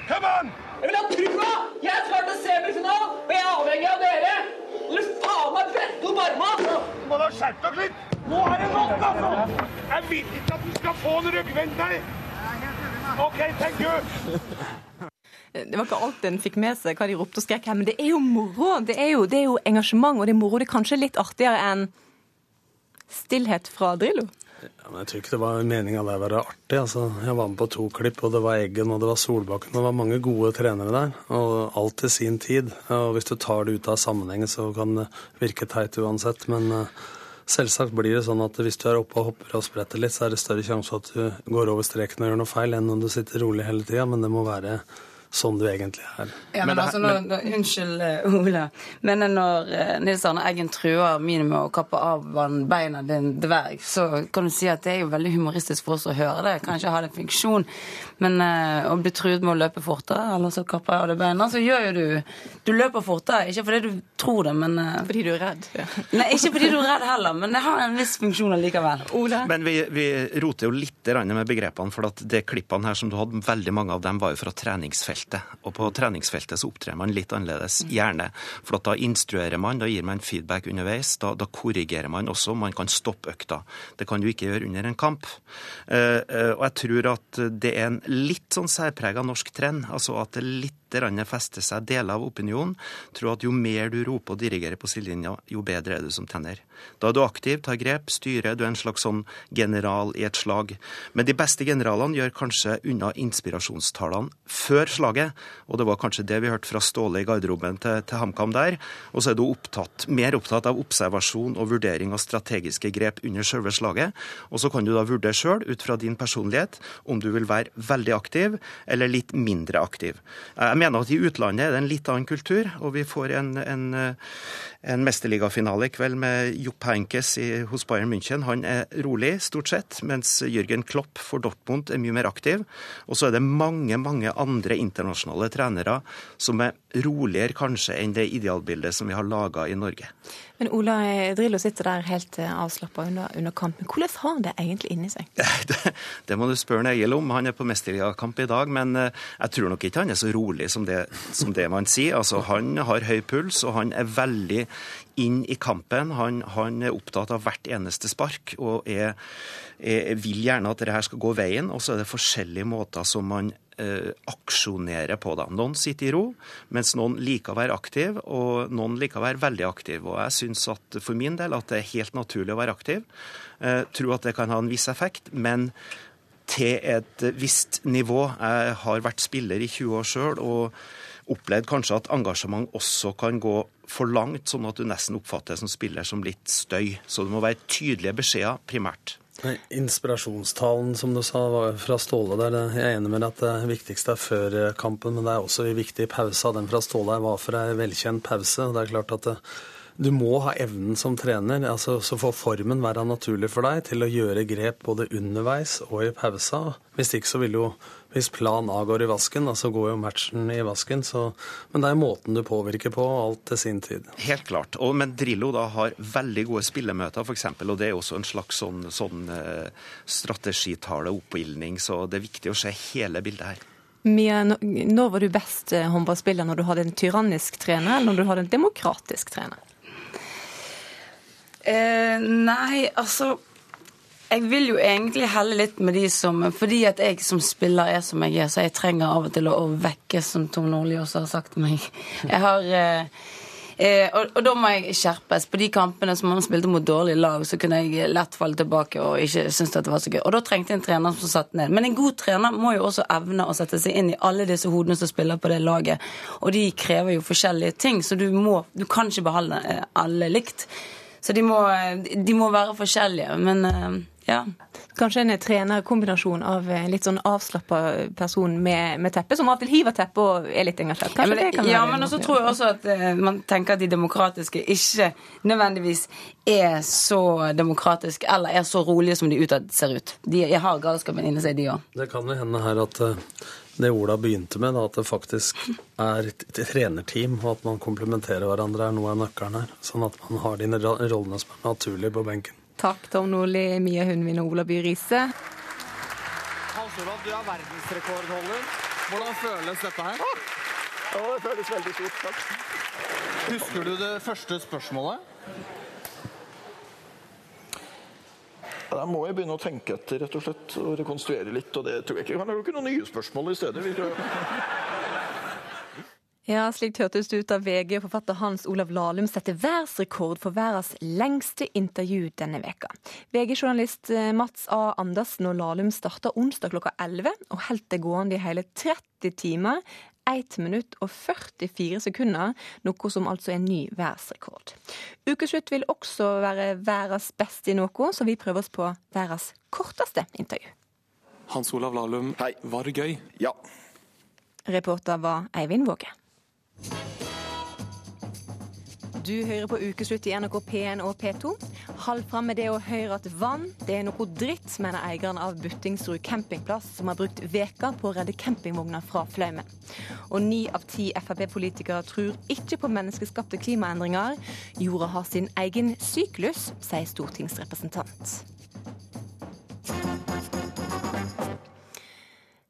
Kom an! Jeg vil ha trua! Jeg er klart til semifinalen, og jeg er avhengig av dere! Dere faen meg brette opp armene! Du må da skjerpe deg litt! Nå er det nok, altså! Jeg vil ikke at den skal få en ryggvendt, nei! OK, thank you! Det var ikke alt en fikk med seg hva de ropte og skrek her, men det er jo moro. Det er jo, det er jo engasjement, og det er moro. Det er kanskje litt artigere enn stillhet fra Drillo. Ja, men jeg tror ikke det var meninga det å være artig. Altså, jeg var med på to klipp, og det var Eggen og det var Solbakken. Det var mange gode trenere der, og alt til sin tid. Og hvis du tar det ut av sammenhengen, så kan det virke teit uansett. Men uh, selvsagt blir det sånn at hvis du er oppe og hopper og spretter litt, så er det større sjanse for at du går over streken og gjør noe feil, enn om du sitter rolig hele tida. Men det må være sånn du egentlig er. Ja, men, men altså, når, når, Unnskyld, Ola, Ole. Men når uh, Nils Arne Eggen truer mine med å kappe av beina din dverg, så kan du si at det er jo veldig humoristisk for oss å høre det. Kan ikke ha det funksjon. Men uh, å bli truet med å løpe fortere, eller så kapper jeg av deg beina, så gjør jo du Du løper fortere, ikke fordi du tror det, men uh, Fordi du er redd? Ja. [laughs] Nei, ikke fordi du er redd heller, men det har en viss funksjon allikevel. Ole? Men vi, vi roter jo litt med begrepene, for at de klippene her som du hadde, veldig mange av dem var jo fra treningsfeltet. Og på treningsfeltet så opptrer man litt annerledes, gjerne. For da instruerer man, da gir man feedback underveis. Da, da korrigerer man også, man kan stoppe økta. Det kan du ikke gjøre under en kamp. Uh, uh, og jeg tror at det er en litt sånn særprega norsk trend. altså at det er litt fester seg deler av opinionen. Tror at jo mer du roper og dirigerer på sidelinja, jo bedre er du som tenner. Da er du aktiv, tar grep, styrer, du er en slags sånn general i et slag. Men de beste generalene gjør kanskje unna inspirasjonstalene før slaget, og det var kanskje det vi hørte fra Ståle i garderoben til, til HamKam der. Og så er du opptatt, mer opptatt av observasjon og vurdering av strategiske grep under selve slaget. Og så kan du da vurdere sjøl, ut fra din personlighet, om du vil være veldig aktiv eller litt mindre aktiv. Jeg mener at i utlandet er det en litt annen kultur, og vi får en, en, en mesterligafinale i kveld med Jopp Henkes hos Bayern München. Han er rolig, stort sett, mens Jørgen Klopp for Dortmund er mye mer aktiv. Og så er det mange, mange andre internasjonale trenere som er roligere kanskje enn det idealbildet som vi har laga i Norge. Men Ola Drillo sitter der helt eh, avslappa under, under, kampen. Hvordan har han det egentlig inni seg? [laughs] Det, det, må du spørre Egil om. Han er på mesterligakamp i dag, men eh, jeg tror nok ikke han er så rolig som det, som det man sier. Altså, han har høy puls, og han er veldig inn i kampen. Han, han er opptatt av hvert eneste spark og er, er, vil gjerne at dette skal gå veien. Og så er det forskjellige måter som man eh, aksjonere på dem. Noen sitter i ro, mens noen liker å være aktiv, og noen liker å være veldig aktiv. Og jeg syns at for min del at det er helt naturlig å være aktiv. Eh, tror at det kan ha en viss effekt, men til et visst nivå. Jeg har vært spiller i 20 år sjøl og opplevd kanskje at engasjement også kan gå for langt, sånn at du nesten oppfatter det som spiller som litt støy. Så det må være tydelige beskjeder primært. Inspirasjonstalen som du sa var fra Ståle der, jeg er enig med deg at det viktigste er før kampen, men det er også viktig pause. Den fra Ståle var for ei velkjent pause. Det er klart at det, du må ha evnen som trener, altså så får formen være naturlig for deg til å gjøre grep både underveis og i pausa. Hvis ikke så vil jo hvis plan A går i vasken, så så går jo matchen i vasken. Så, men det er måten du påvirker på, alt til sin tid. Helt klart. Og, men Drillo da har veldig gode spillemøter, f.eks., og det er også en slags sånn, sånn uh, strategitale, oppildning, så det er viktig å se hele bildet her. Mia, når var du best eh, håndballspiller? Når du hadde en tyrannisk trener, eller når du hadde en demokratisk trener? Eh, nei, altså jeg vil jo egentlig helle litt med de som Fordi at jeg som spiller er som jeg er, så jeg trenger av og til å, å vekke, som Tom Nordli også har sagt til meg. Jeg har eh, eh, og, og, da må jeg skjerpes. På de kampene som man spilte mot dårlige lag, så kunne jeg lett falle tilbake og ikke synes at det var så gøy. Og da trengte jeg en trener som satte ned. Men en god trener må jo også evne å sette seg inn i alle disse hodene som spiller på det laget. Og de krever jo forskjellige ting, så du må Du kan ikke behandle eh, alle likt. Så de må, de må være forskjellige. Men eh, ja. Kanskje en trenerkombinasjon av en litt sånn avslappa person med, med teppe, som av og til hiver teppet og er litt engasjert. Kanskje ja, men, det kan ja, men også tror jeg også at uh, man tenker at de demokratiske ikke nødvendigvis er så demokratiske eller er så rolige som de utad ser ut. De, de har galskapen inni seg, de òg. Det kan jo hende her at uh, det Ola begynte med, da, at det faktisk er et trenerteam, og at man komplementerer hverandre, er noe av nøkkelen her. Sånn at man har de rollene som er naturlige på benken. Takk, Tom Nordli, Mia Hundvin og Ola By Riise. Hans Olav, du er verdensrekordholder. Hvordan føles dette her? Ja, det føles veldig stort. Takk. Husker du det første spørsmålet? Da må jeg begynne å tenke etter rett og slett, og rekonstruere litt. og det tror jeg ikke. Han har jo ikke noen nye spørsmål i stedet. Ja, slik hørtes det ut av VG. Forfatter Hans Olav Lahlum setter verdensrekord for verdens lengste intervju denne veka. VG-journalist eh, Mats A. Andersen og Lahlum starta onsdag klokka 11 og holdt det gående i hele 30 timer. 1 minutt og 44 sekunder, noe som altså er ny verdensrekord. Ukeslutt vil også være verdens beste i noe, så vi prøver oss på verdens korteste intervju. Hans Olav Lahlum, var det gøy? Ja. Reporter var Eivind Våge. Du hører på Ukeslutt i NRK P1 og P2. Hold fram med det å høre at vann det er noe dritt, mener eieren av Buttingsrud campingplass, som har brukt veker på å redde campingvogner fra flaumen. Og ni av ti Frp-politikere tror ikke på menneskeskapte klimaendringer. Jorda har sin egen syklus, sier stortingsrepresentant.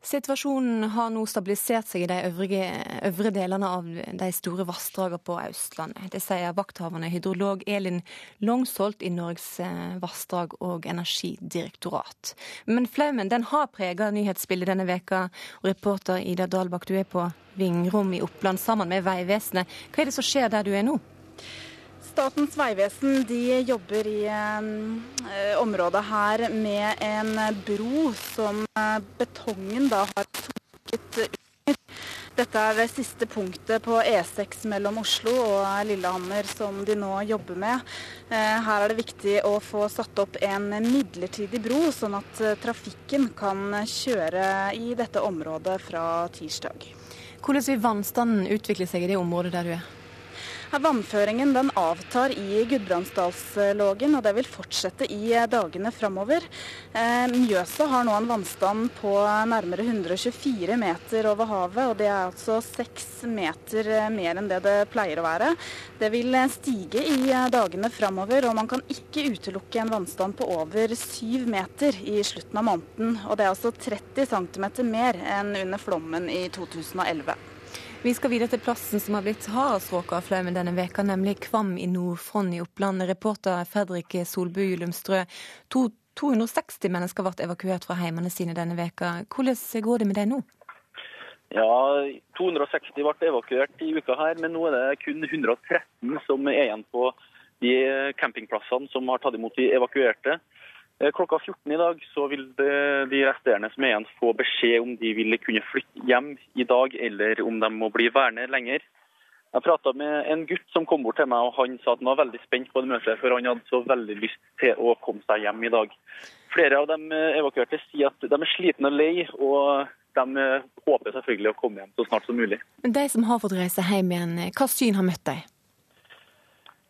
Situasjonen har nå stabilisert seg i de øvrige, øvre delene av de store vassdragene på Østlandet. Det sier vakthavende hydrolog Elin Longsholt i Norges eh, vassdrag- og energidirektorat. Men flaumen den har prega nyhetsbildet denne veka, reporter Ida Dalbakk, du er på Vingrom i Oppland sammen med Vegvesenet. Hva er det som skjer der du er nå? Statens vegvesen jobber i eh, området her med en bro som eh, betongen da har sunket under. Dette er det siste punktet på E6 mellom Oslo og Lillehammer som de nå jobber med. Eh, her er det viktig å få satt opp en midlertidig bro, sånn at eh, trafikken kan kjøre i dette området fra tirsdag. Hvordan vil vannstanden utvikle seg i det området der du er? Vannføringen den avtar i Gudbrandsdalslågen, og det vil fortsette i dagene framover. Eh, Mjøsa har nå en vannstand på nærmere 124 meter over havet, og det er altså seks meter mer enn det det pleier å være. Det vil stige i dagene framover, og man kan ikke utelukke en vannstand på over syv meter i slutten av måneden. Og det er altså 30 cm mer enn under flommen i 2011. Vi skal videre til plassen som har blitt hardest råka av flaumen denne veka, nemlig Kvam i Nord-Fron i Oppland. Reporter Fredrik Solbu Julumstrø. 260 mennesker ble evakuert fra heimene sine denne veka. Hvordan går det med deg nå? Ja, 260 ble evakuert i uka her, men nå er det kun 113 som er igjen på de campingplassene som har tatt imot de evakuerte. Eh, klokka 14 i dag så vil de resterende som er igjen få beskjed om de vil kunne flytte hjem i dag, eller om de må bli værende lenger. Jeg prata med en gutt som kom bort til meg, og han sa at han var veldig spent på det møtet, for han hadde så veldig lyst til å komme seg hjem i dag. Flere av de evakuerte sier at de er slitne og lei, og de håper selvfølgelig å komme hjem så snart som mulig. De som har fått reise hjem igjen, hva syn har møtt deg?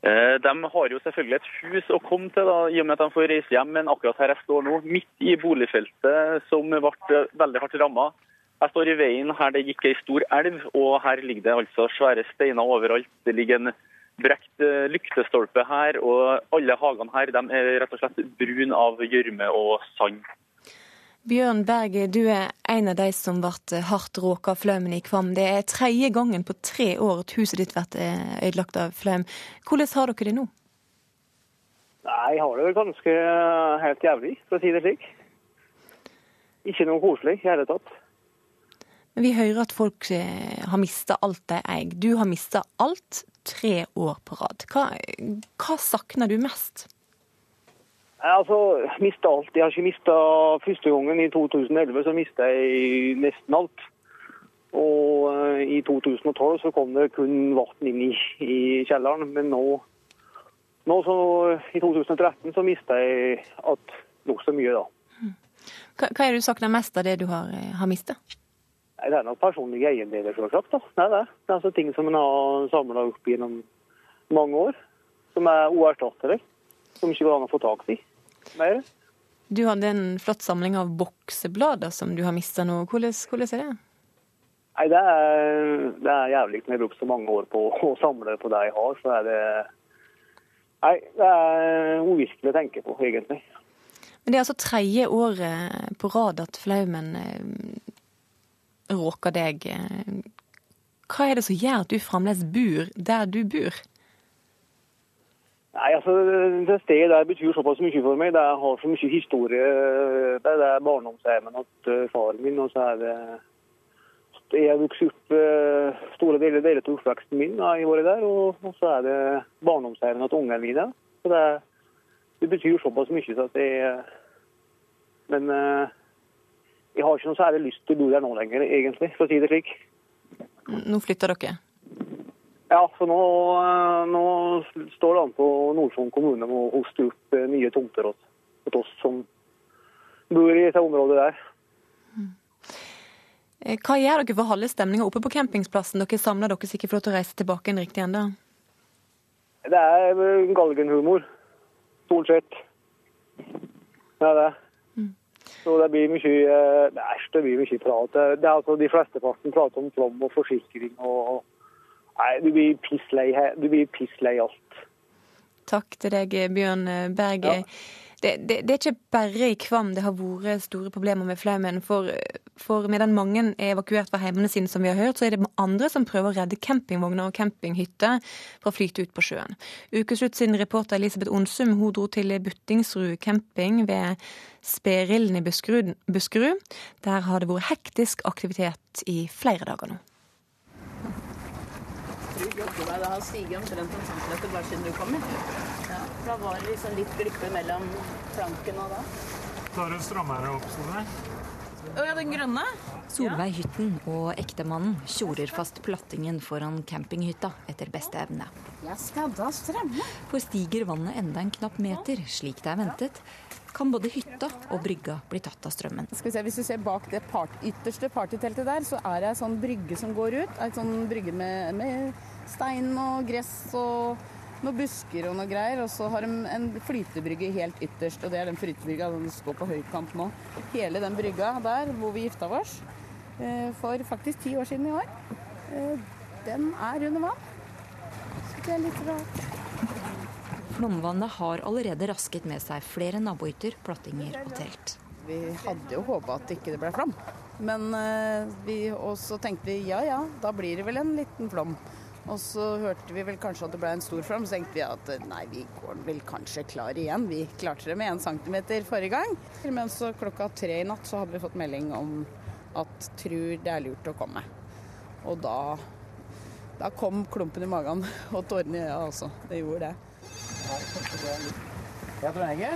Eh, de har jo selvfølgelig et hus å komme til, da, i og med at de får reise hjem. Men akkurat her jeg står nå, midt i boligfeltet som ble veldig hardt ramma. Jeg står i veien her det gikk ei stor elv, og her ligger det altså svære steiner overalt. Det ligger en brekt eh, lyktestolpe her, og alle hagene her de er rett og slett brun av gjørme og sand. Bjørn Berge, du er en av de som ble hardt råka av flaumen i Kvam. Det er tredje gangen på tre år at huset ditt blir eh, ødelagt av flaum. Hvordan har dere det nå? Nei, Jeg har det vel ganske eh, helt jævlig, for å si det slik. Ikke noe koselig i hele tatt. Men Vi hører at folk eh, har mista alt de eier. Du har mista alt tre år på rad. Hva, hva savner du mest? Altså, mista alt. Jeg har ikke mista første gangen. I 2011 så mista jeg nesten alt. Og uh, i 2012 så kom det kun vann inn i, i, kjelleren. Men nå, nå så, i 2013 så mista jeg at nokså mye, da. Hva, hva er det du savner mest av det du har, eh, har mista? Det er nok personlige eiendeler, selvsagt. Det er det. Det er altså ting som en har samla opp gjennom mange år. Som er uerstattelige. Som ikke går an å få tak i mer. Du hadde en flott samling av bokseblader som du har mista nå. Hvordan, hvordan, er det? Nei, det er, det er jævlig når jeg har brukt så mange år på å samle på det jeg har. Så er det Nei, det er uvirkelig å tenke på, egentlig. Men det er altså tredje året på rad at flaumen eh, råker deg. Hva er det som gjør at du fremdeles bor der du bor? Nei, altså, Det stedet der betyr såpass mye for meg. Det har så mye historie. Det er, barndomshjemmet til faren min. og så er det Jeg har vokst opp eh, store deler, deler av oppveksten min. Har vært der, og så er det barndomshjemmet til ungene mine. Så det, det, betyr såpass mye. så at jeg, Men eh, jeg har ikke noe særlig lyst til å bo der nå lenger, egentlig, for å si det slik. Nå flytter dere? Ja, så nå, nå står det an på Nord-Fron kommune med å hoste opp eh, nye tomter hos oss som bor i dette området der. Eh, Hva gjør dere for å holde stemninga oppe på campingsplassen? Dere samler dere sikkert for å reise tilbake en riktig ende? Det er eh, galgenhumor. Stort sett. Det er det. Så det blir mye eh, Æsj, det blir mye prat. Det er altså De flesteparten prater om flom og forsikring og Nei, du blir pisslei he- Du blir pisslei alt. Takk til deg, Bjørn Berg. Det, det, det er ikke bare i Kvam det har vært store problemer med flaumen. For, for medan mange er evakuert fra hjemmene sine, som vi har hørt, så er det andre som prøver å redde campingvogner og campinghytter fra å flyte ut på sjøen. Ukeslutt sin reporter Elisabeth Onsum hun dro til Buttingsrud camping ved Sperilden i. Buskerud. Der har det vært hektisk aktivitet i flere dager nå. Det har stiget omtrent en centimeter bare siden du kom inn. Ja, da var det liksom litt glippe mellom flanken og da. Tar du strammere opp, Solveig? Å ja, den grønne? Solveig Hytten og ektemannen tjorer fast plattingen foran campinghytta etter beste evne. Jeg skal da stramme. For stiger vannet enda en knapp meter, slik det er ventet, kan både hytta og brygga bli tatt av strømmen. Skal vi se, Hvis du ser bak det part, ytterste partyteltet der, så er det ei sånn brygge som går ut. Ei sånn brygge med, med stein og gress og noen busker og noe greier. Og så har de en flytebrygge helt ytterst, og det er den flytebrygga som står på høykant nå. Hele den brygga der hvor vi gifta oss eh, for faktisk ti år siden i år, eh, den er under vann. Så det er litt rart. Flomvannet har allerede rasket med seg flere nabohytter, plattinger og telt. Vi hadde jo håpa at ikke det ble flom. Men eh, vi, også tenkte vi ja ja, da blir det vel en liten flom. Og så hørte vi vel kanskje at det ble en stor flom, så tenkte vi at eh, nei, vi går vel kanskje klar igjen. Vi klarte det med én centimeter forrige gang. Men så klokka tre i natt så hadde vi fått melding om at tror det er lurt å komme. Og da, da kom klumpen i magen [laughs] og tårene i øya også. Det gjorde det. Ja, Trond Hege.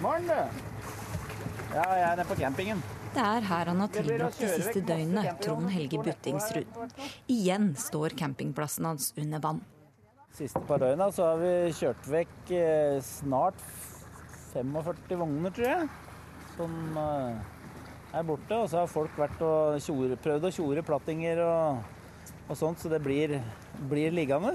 Morn, du. Ja, jeg er nede på campingen. Det er her han har tilbrakt de siste døgnene, Trond Helge Buttingsrud. Igjen står campingplassen hans under vann. Siste par døgna så har vi kjørt vekk eh, snart 45 vogner, tror jeg. Som eh, er borte. Og så har folk vært og kjore, prøvd å tjore plattinger og, og sånt, så det blir, blir liggende.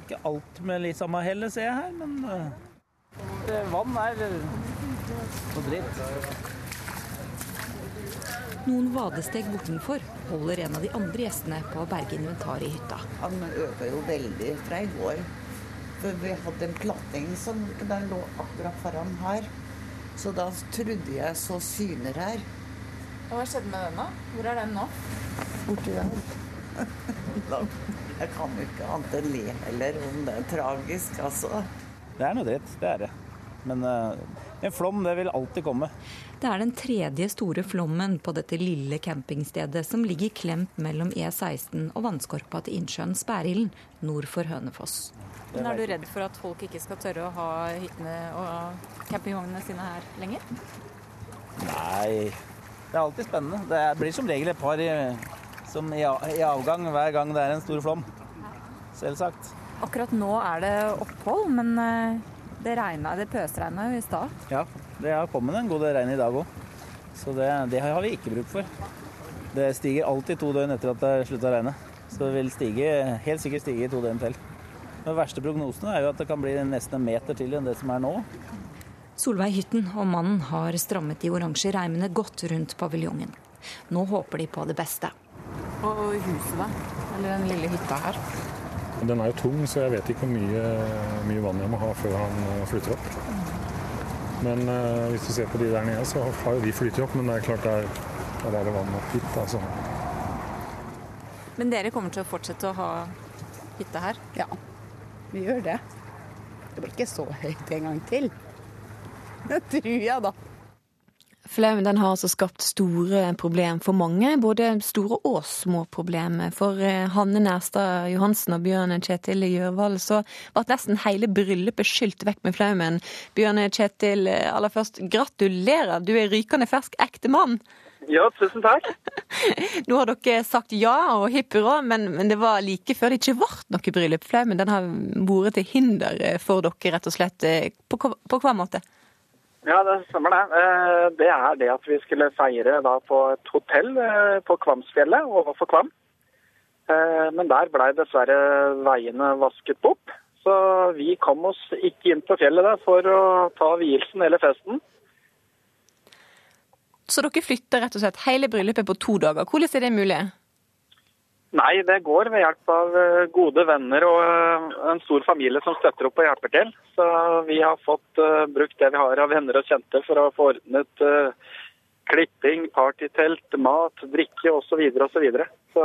Ikke alt med litt samme hellet, ser jeg her, men eh, vann er noe dritt. Noen vadesteg bortenfor holder en av de andre gjestene på å berge inventaret i hytta. Han øker jo veldig fra i går. For vi hadde en platting som den lå akkurat foran her. Så da trodde jeg så syner her. Og hva skjedde med den da? Hvor er den nå? Borti der. [laughs] Jeg kan jo ikke annet enn le heller om det er tragisk, altså. Det er noe dritt, det er det. Men eh, en flom, det vil alltid komme. Det er den tredje store flommen på dette lille campingstedet som ligger klemt mellom E16 og vannskorpa til innsjøen Spærilden nord for Hønefoss. Men Er du redd for at folk ikke skal tørre å ha hyttene og campingvognene sine her lenger? Nei, det er alltid spennende. Det er- blir som regel et par i, som i, i avgang hver gang det er en stor flom. Selvsagt. Akkurat nå er det opphold, men eh, det, regnet, det pøsregna jo i stad. Ja, det har kommet en god del regn i dag òg. Så det, det har vi ikke bruk for. Det stiger alltid to døgn etter at det har slutta å regne. Så det vil stige, helt sikkert stige i to døgn til. Den verste prognosen er jo at det kan bli nesten en meter til enn det som er nå. Solveig Hytten og mannen har strammet de oransje reimene godt rundt paviljongen. Nå håper de på det beste. Og huset, da? Eller den lille hytta her? Den er jo tung, så jeg vet ikke hvor mye, mye vann jeg må ha før han flytter opp. Men eh, hvis du ser på de der nede, så har jo de flytet opp, men det er klart det er, der er det vann opp hit. Altså. Men dere kommer til å fortsette å ha hytte her? Ja, vi gjør det. Det blir ikke så høyt en gang til. Det tror jeg, da. Flaumen den har altså skapt store problem for mange, både store og små problemer. For eh, Hanne Nærstad Johansen og Bjørn Kjetil Gjørvald så ble nesten hele bryllupet skylt vekk med flaumen. Bjørn Kjetil, eh, aller først, gratulerer, du er rykende fersk ektemann. Ja, tusen takk. [laughs] Nå har dere sagt ja og hipp hurra, men, men det var like før det ikke ble noe bryllup. Flaumen den har vært til hinder for dere, rett og slett. På, på hva måte? Ja, det stemmer det. Eh, Det er det at vi skulle feire på et hotell eh, på Kvamsfjellet overfor Kvam. Eh, Men der blei dessverre veiene vasket opp. Så vi kom oss ikke inn på fjellet der for å ta vielsen eller festen. Så dere flytter rett og slett hele bryllupet på to dager. Hvordan er det mulig? Nei, det går ved hjelp av eh, gode venner og eh, en stor familie som støtter opp og hjelper til. Så vi har fått eh, brukt det vi har av venner og kjente for å få ordnet klipping, partytelt, mat, drikke osv. Så, videre, så, så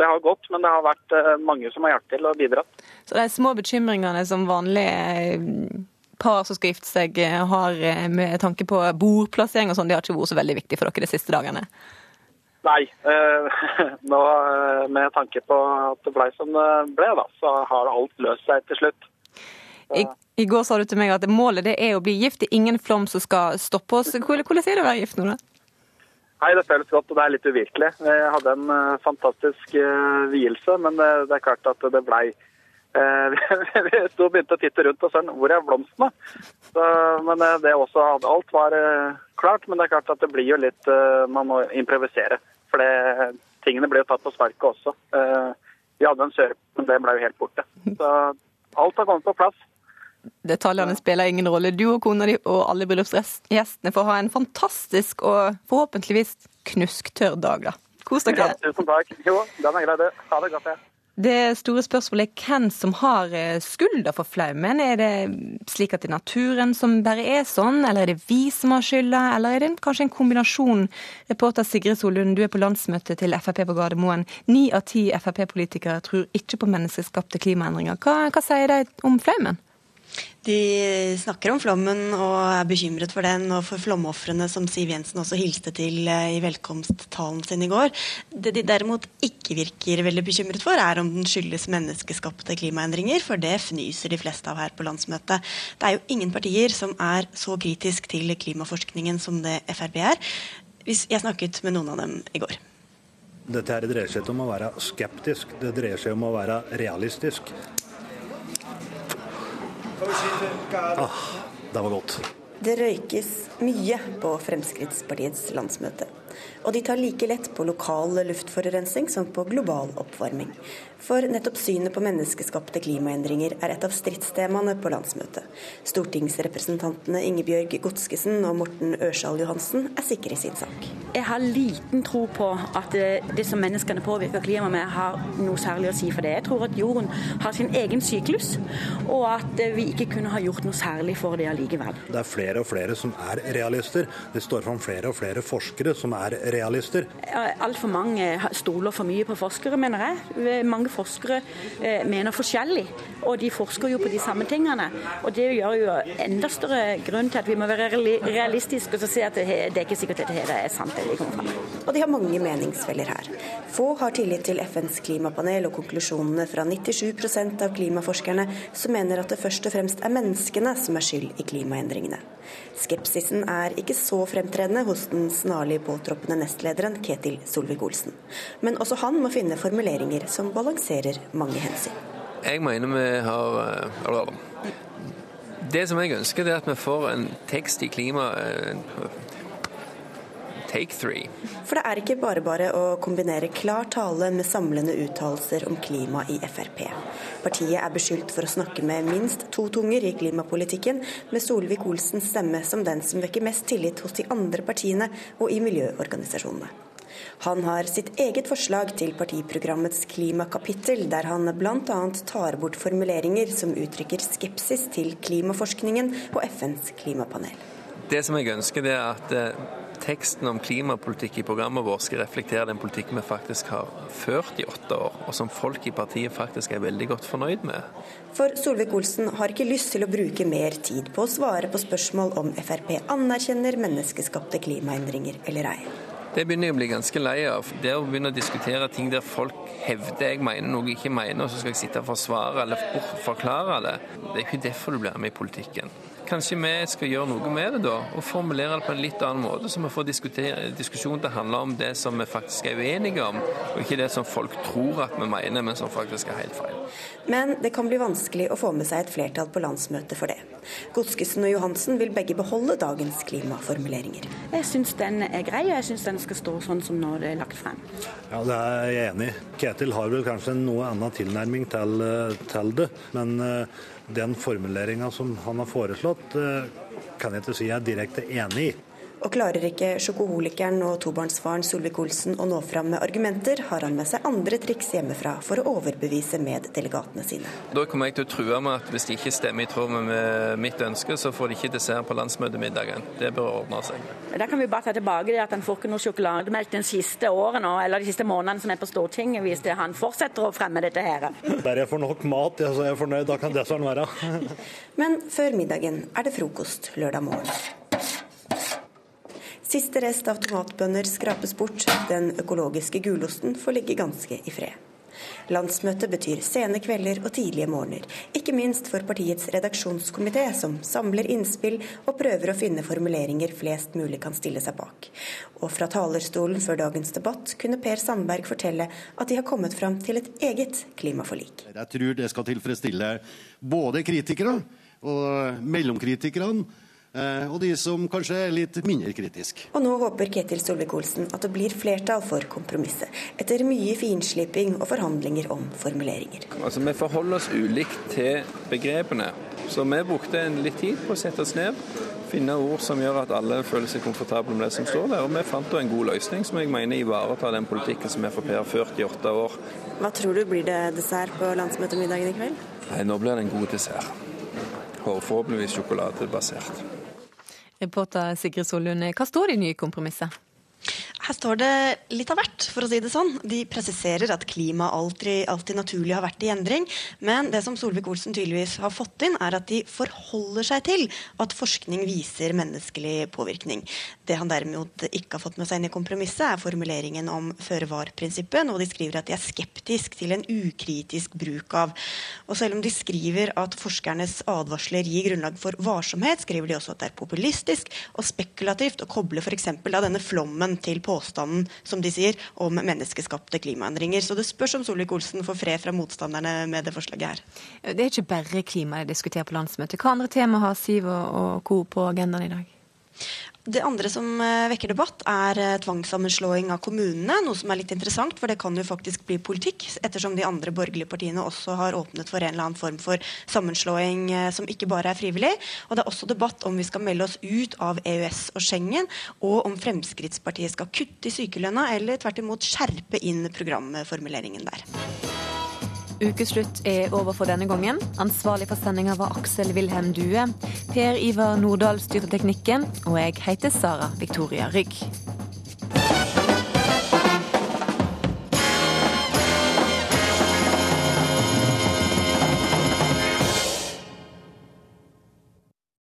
det har gått, men det har vært mange som har hjulpet til og bidratt. Så de små bekymringene som vanlige par som skal gifte seg, har med tanke på bordplassering og sånn, det har ikke vært så veldig viktig for dere de siste dagene? Nei, eh, [laughs] nå eh, med tanke på at det ble som det ble, da, så har alt løst seg til slutt. I, I går sa du til meg at målet det er å bli gift. Det er ingen flom som skal stoppe oss. Hvordan hvordan er det å være gift nå, da? Nei, det føles godt, og det er litt uvirkelig. Jeg hadde en eh, fantastisk uh, vielse, men det, det er klart at det blei [laughs] Vi sto og begynte å titte rundt og sånn, hvor er blomstene. Så, men det også alt var klart, men det er klart at det blir jo litt Man må improvisere. For det, tingene ble jo tatt på sparket også. Eh, Vi hadde en sørp, men det ble jo helt borte. Så alt har kommet på plass. Detaljene spiller ingen rolle. Du og kona di og alle bryllupsgjestene får ha en fantastisk og forhåpentligvis knusktørr dag, da. Kos dere. Ja, tusen takk. Jo, den er grei, det. Ha det godt. Ja. Det store spørsmålet er hvem som har eh, skylda for flaumen. Er det slik at det er naturen som bare er sånn, eller er det vi som har skylda, eller er det kanskje en kombinasjon? Reporter Sigrid Solund, du er på landsmøtet til Frp på Gardermoen. Ni av ti Frp-politikere tror ikke på menneskeskapte klimaendringer. Hva, hva sier de om flaumen? De snakker om flommen og er bekymret for den, og for flomofrene som Siv Jensen også hilste til eh, i velkomsttalen sin i går. Det de derimot ikke virker veldig bekymret for, er om den skyldes menneskeskapte klimaendringer, for det fnyser de fleste av her på landsmøtet. Det er jo ingen partier som er så kritisk til klimaforskningen som det Frp er. Hvis Jeg snakket med noen av dem i går. Dette her dreier seg ikke om å være skeptisk, det dreier seg om å være realistisk. Ah, det var godt. Det røykes mye på Fremskrittspartiets landsmøte. Og de tar like lett på lokal luftforurensning som på global oppvarming. For nettopp synet på menneskeskapte klimaendringer er et av stridstemaene på landsmøtet. Stortingsrepresentantene Ingebjørg Godskesen og Morten Ørsal Johansen er sikre i sin sak. Jeg har liten tro på at det som menneskene påvirker klimaet med, har noe særlig å si for det. Jeg tror at jorden har sin egen syklus, og at vi ikke kunne ha gjort noe særlig for det allikevel. Det er flere og flere som er realister. Det står fram flere og flere forskere som er realister. Altfor mange stoler for mye på forskere, mener jeg. Mange forskere eh, mener forskjellig, og de forsker jo på de samme tingene. Og Det gjør jo enda større grunn til at vi må være realistiske og si at det, det er ikke sikkert at dette er sant. det de kommer frem. Og de har mange meningsfeller her. Få har tillit til FNs klimapanel og konklusjonene fra 97% av klimaforskerne som mener at det først og fremst er menneskene som er skyld i klimaendringene. Skepsisen er ikke så fremtredende hos den snarlig påtroppende nestlederen Ketil Solvik-Olsen. Men også han må finne formuleringer som balanserer mange hensyn. Jeg mener vi har eller, Det som jeg ønsker, det er at vi får en tekst i klima Take three. For det er ikke bare bare å kombinere klar tale med samlende uttalelser om klima i Frp. Partiet er beskyldt for å snakke med minst to tunger i klimapolitikken, med Solvik-Olsens stemme som den som vekker mest tillit hos de andre partiene og i miljøorganisasjonene. Han har sitt eget forslag til partiprogrammets klimakapittel, der han bl.a. tar bort formuleringer som uttrykker skepsis til klimaforskningen og FNs klimapanel. Det som jeg ønsker, det er at teksten om klimapolitikk i programmet vårt skal reflektere den politikken vi faktisk har ført i åtte år, og som folk i partiet faktisk er veldig godt fornøyd med. For Solvik-Olsen har ikke lyst til å bruke mer tid på å svare på spørsmål om Frp anerkjenner menneskeskapte klimaendringer eller ei. Det begynner jeg å bli ganske lei av. Det å begynne å diskutere ting der folk hevder jeg mener noe jeg ikke mener, og så skal jeg sitte og forsvare eller forklare det. Det er ikke derfor du blir med i politikken. Kanskje vi skal gjøre noe med det da, og formulere det på en litt annen måte, så vi får diskusjon til å handle om det som vi faktisk er uenige om, og ikke det som folk tror at vi mener, men som faktisk er helt feil. Men det kan bli vanskelig å få med seg et flertall på landsmøtet for det. Godskesen og Johansen vil begge beholde dagens klimaformuleringer. Jeg syns den er grei, og jeg syns den skal stå sånn som når det er lagt frem. Ja, Det er jeg enig i. Ketil har vel kanskje en noe annen tilnærming til, eh, til det. Men eh, den formuleringa som han har foreslått, eh, kan jeg ikke si jeg er direkte enig i. Og klarer ikke sjokoholikeren og tobarnsfaren Solvik-Olsen å nå fram med argumenter, har han med seg andre triks hjemmefra for å overbevise meddelegatene sine. Da kommer jeg til å true med at hvis de ikke stemmer i tråd med mitt ønske, så får de ikke dessert på landsmøtemiddagen. Det bør ordne seg. Da kan vi bare ta tilbake det at han får ikke noe sjokolademelk den siste året eller de siste månedene som er på Stortinget, hvis det, han fortsetter å fremme dette her. Der jeg får nok mat, jeg, så er jeg fornøyd. Da kan det sånn være. [laughs] Men før middagen er det frokost lørdag morgen. Siste rest av tomatbønner skrapes bort. Den økologiske gulosten får ligge ganske i fred. Landsmøtet betyr sene kvelder og tidlige morgener, ikke minst for partiets redaksjonskomité, som samler innspill og prøver å finne formuleringer flest mulig kan stille seg bak. Og fra talerstolen før dagens debatt kunne Per Sandberg fortelle at de har kommet fram til et eget klimaforlik. Jeg tror det skal tilfredsstille både kritikere og mellomkritikerne og de som kanskje er litt mindre kritiske. Og nå håper Ketil Solvik-Olsen at det blir flertall for kompromisset, etter mye finsliping og forhandlinger om formuleringer. Altså, Vi forholder oss ulikt til begrepene, så vi brukte en litt tid på å sette oss ned. Finne ord som gjør at alle føler seg komfortable med det som står der. Og vi fant da en god løsning som jeg mener ivaretar den politikken som Frp har ført i åtte år. Hva tror du blir det dessert på landsmøtemiddagen i kveld? Nei, Nå blir det en god dessert. Forhåpentligvis sjokoladebasert. Reporter Sigrid Sollund, hva står det i nye kompromisset? Her står det litt av hvert, for å si det sånn. De presiserer at klima alltid, alltid naturlig har vært i endring. Men det som Solvik-Olsen tydeligvis har fått inn, er at de forholder seg til at forskning viser menneskelig påvirkning. Det han derimot ikke har fått med seg inn i kompromisset, er formuleringen om føre-var-prinsippet, noe de skriver at de er skeptisk til en ukritisk bruk av. Og selv om de skriver at forskernes advarsler gir grunnlag for varsomhet, skriver de også at det er populistisk og spekulativt å koble f.eks. denne flommen til påvirkning påstanden som de sier, om menneskeskapte klimaendringer. Så det spørs om Solvik-Olsen får fred fra motstanderne med det forslaget her. Det er ikke bare klima de diskuterer på landsmøtet. Hva andre tema har Siv og co. på agendaen i dag? Det andre som eh, vekker debatt, er eh, tvangssammenslåing av kommunene. Noe som er litt interessant, for det kan jo faktisk bli politikk. Ettersom de andre borgerlige partiene også har åpnet for en eller annen form for sammenslåing eh, som ikke bare er frivillig. Og det er også debatt om vi skal melde oss ut av EØS og Schengen, og om Fremskrittspartiet skal kutte i sykelønna, eller tvert imot skjerpe inn programformuleringen der. Ukeslutt er over for denne gangen. Ansvarlig for sendinga var Aksel Wilhelm Due. Per Ivar Nordahl styrte teknikken, og jeg heter Sara Victoria Rygg.